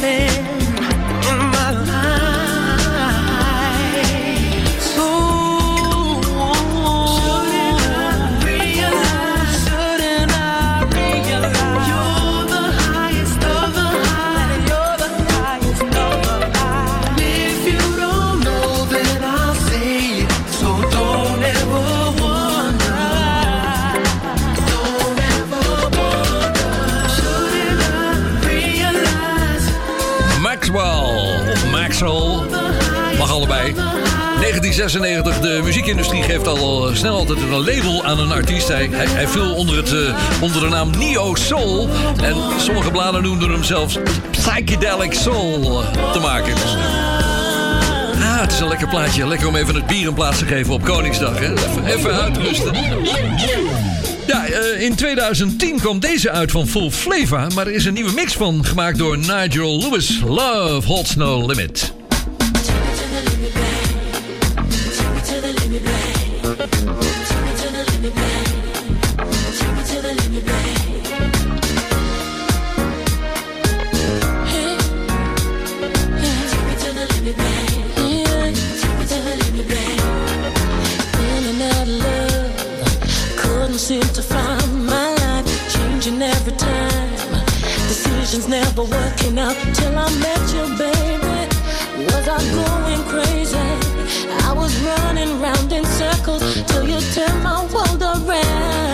me. Altijd een label aan een artiest. Hij, hij, hij viel onder, het, eh, onder de naam Neo Soul. En sommige bladen noemden hem zelfs Psychedelic Soul eh, te maken. Ah, het is een lekker plaatje. Lekker om even het bier een plaats te geven op Koningsdag. Hè? Even, even uitrusten. Ja, eh, in 2010 kwam deze uit van Full Flavor. Maar er is een nieuwe mix van gemaakt door Nigel Lewis. Love Holds No Limit. Decisions never working out till I met you, baby. Was I going crazy? I was running round in circles till you turned my world around.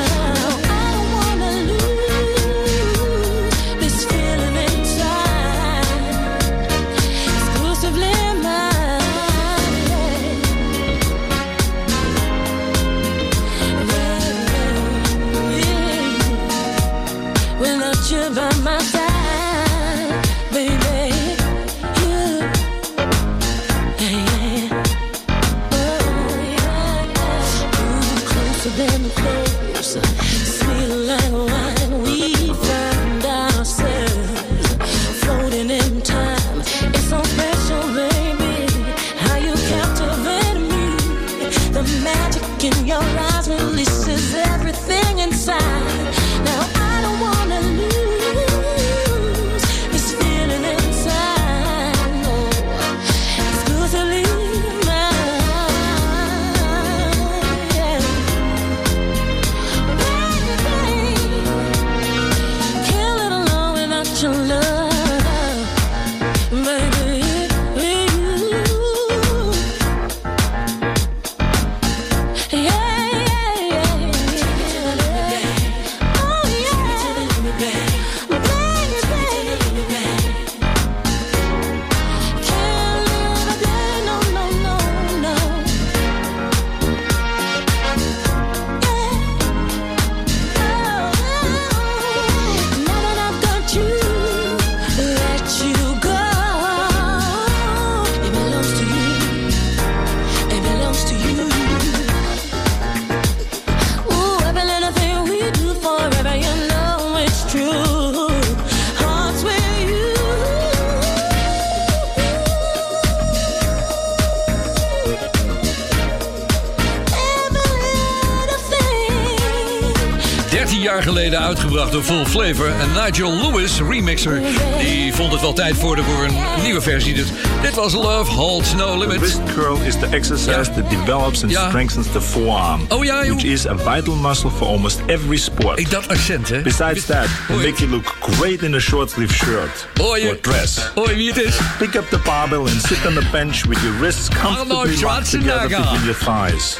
Door Full Flavor. En Nigel Lewis, remixer, die vond het wel tijd voor, de, voor een nieuwe versie. Dus dit was Love Holds No Limit. Wrist curl is the exercise that develops and Ja. strengthens the forearm, Oh ja, joh. which is a vital muscle for almost every sport. Ik dat accent, hè? Besides that, they make you look great in a short sleeve shirt je? or dress. Je wie het is? Pick up the barbell and sit on the bench with your wrists comfortably locked together Schwarzenegger. between your thighs.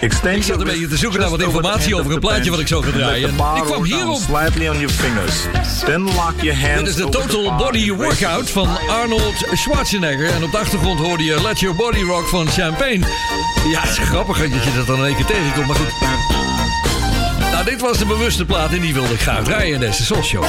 Extend Ik zat een beetje te zoeken naar wat informatie over een plaatje wat ik zo ga and let draaien. ik kwam hierop. Slightly on your fingers. Then lock your hands Dit is de Total Body Workout van Arnold Schwarzenegger. En op de achtergrond hoorde je Let Your Body Rock van Champagne. Ja, het is grappig dat je dat dan in één keer tegenkomt, maar goed. Nou, dit was de bewuste plaat en die wilde ik graag draaien in deze Soul Show.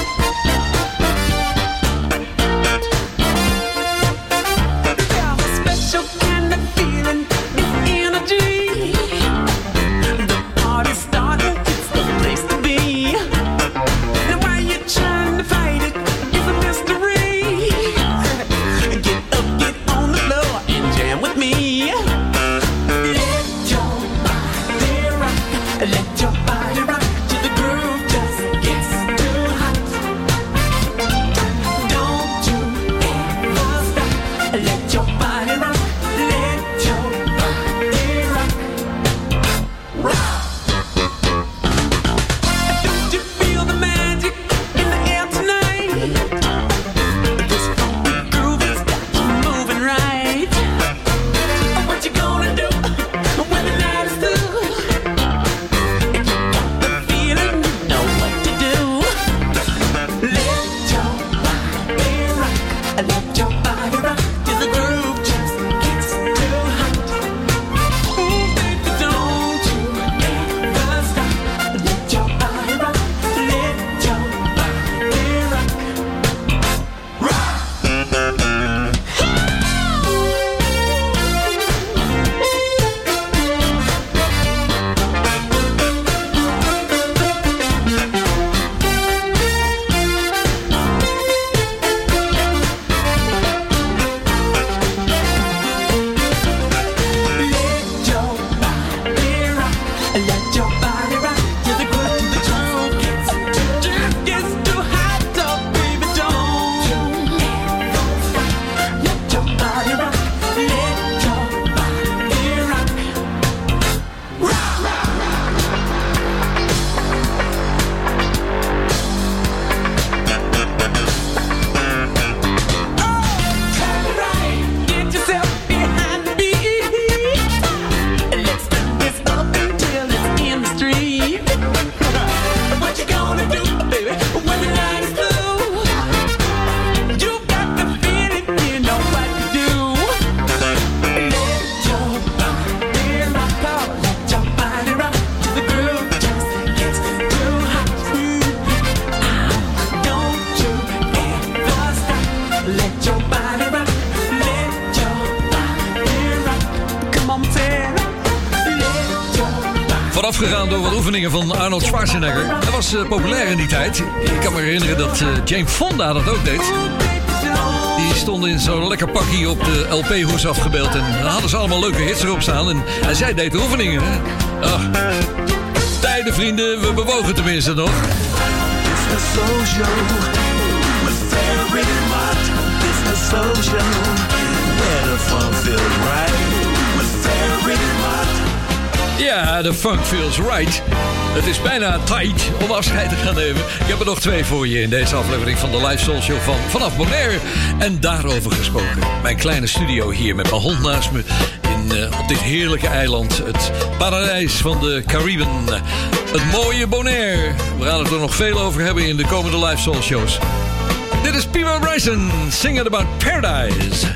Eh, populair in die tijd. Ik kan me herinneren dat eh, Jane Fonda dat ook deed. Die stonden in zo'n lekker pakje op de LP-hoes afgebeeld. En dan hadden ze allemaal leuke hits erop staan. En, en zij deed de oefeningen. Ach, tijden, vrienden. We bewogen tenminste nog. Ja, de funk feels right. Het is bijna tijd om afscheid te gaan nemen. Ik heb er nog twee voor je in deze aflevering van de Live Soul Show van Vanaf Bonaire. En daarover gesproken. Mijn kleine studio hier met mijn hond naast me. In, eh, op dit heerlijke eiland. Het paradijs van de Cariben. Het mooie Bonaire. We gaan het er nog veel over hebben in de komende Live Soul Shows. Dit is Pima Bryson. Singing about Paradise.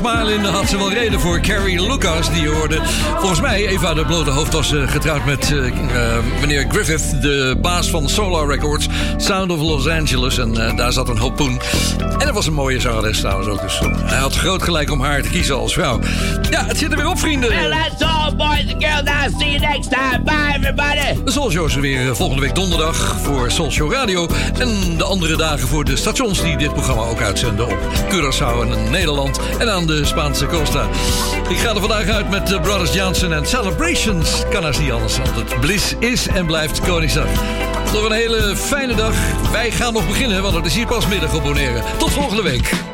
Daar had ze wel reden voor. Carrie Lucas, die hoorde. Volgens mij, Eva de Blote Hoofd was eh, getrouwd met eh, eh, meneer Griffith, de baas van Solar Records, Sound of Los Angeles. En daar zat een hoop. En dat was een mooie zangeres trouwens ook. Dus eh, hij had groot gelijk om haar te kiezen als vrouw. Ja, het zit er weer op, vrienden. Well, that's all, boys and girls. I'll see you next time. Bye, everybody. De Soul Show is er weer eh, volgende week donderdag voor Soul Show Radio. En de andere dagen voor de stations die dit programma ook uitzenden op Curaçao en Nederland. En aan de Spaanse Costa. Ik ga er vandaag uit met de Brothers Johnson en Celebrations. Kan als niet anders, want het bliss is en blijft Koningsdag. Nog een hele fijne dag. Wij gaan nog beginnen, want het is hier pas middag Bonaire. Tot volgende week.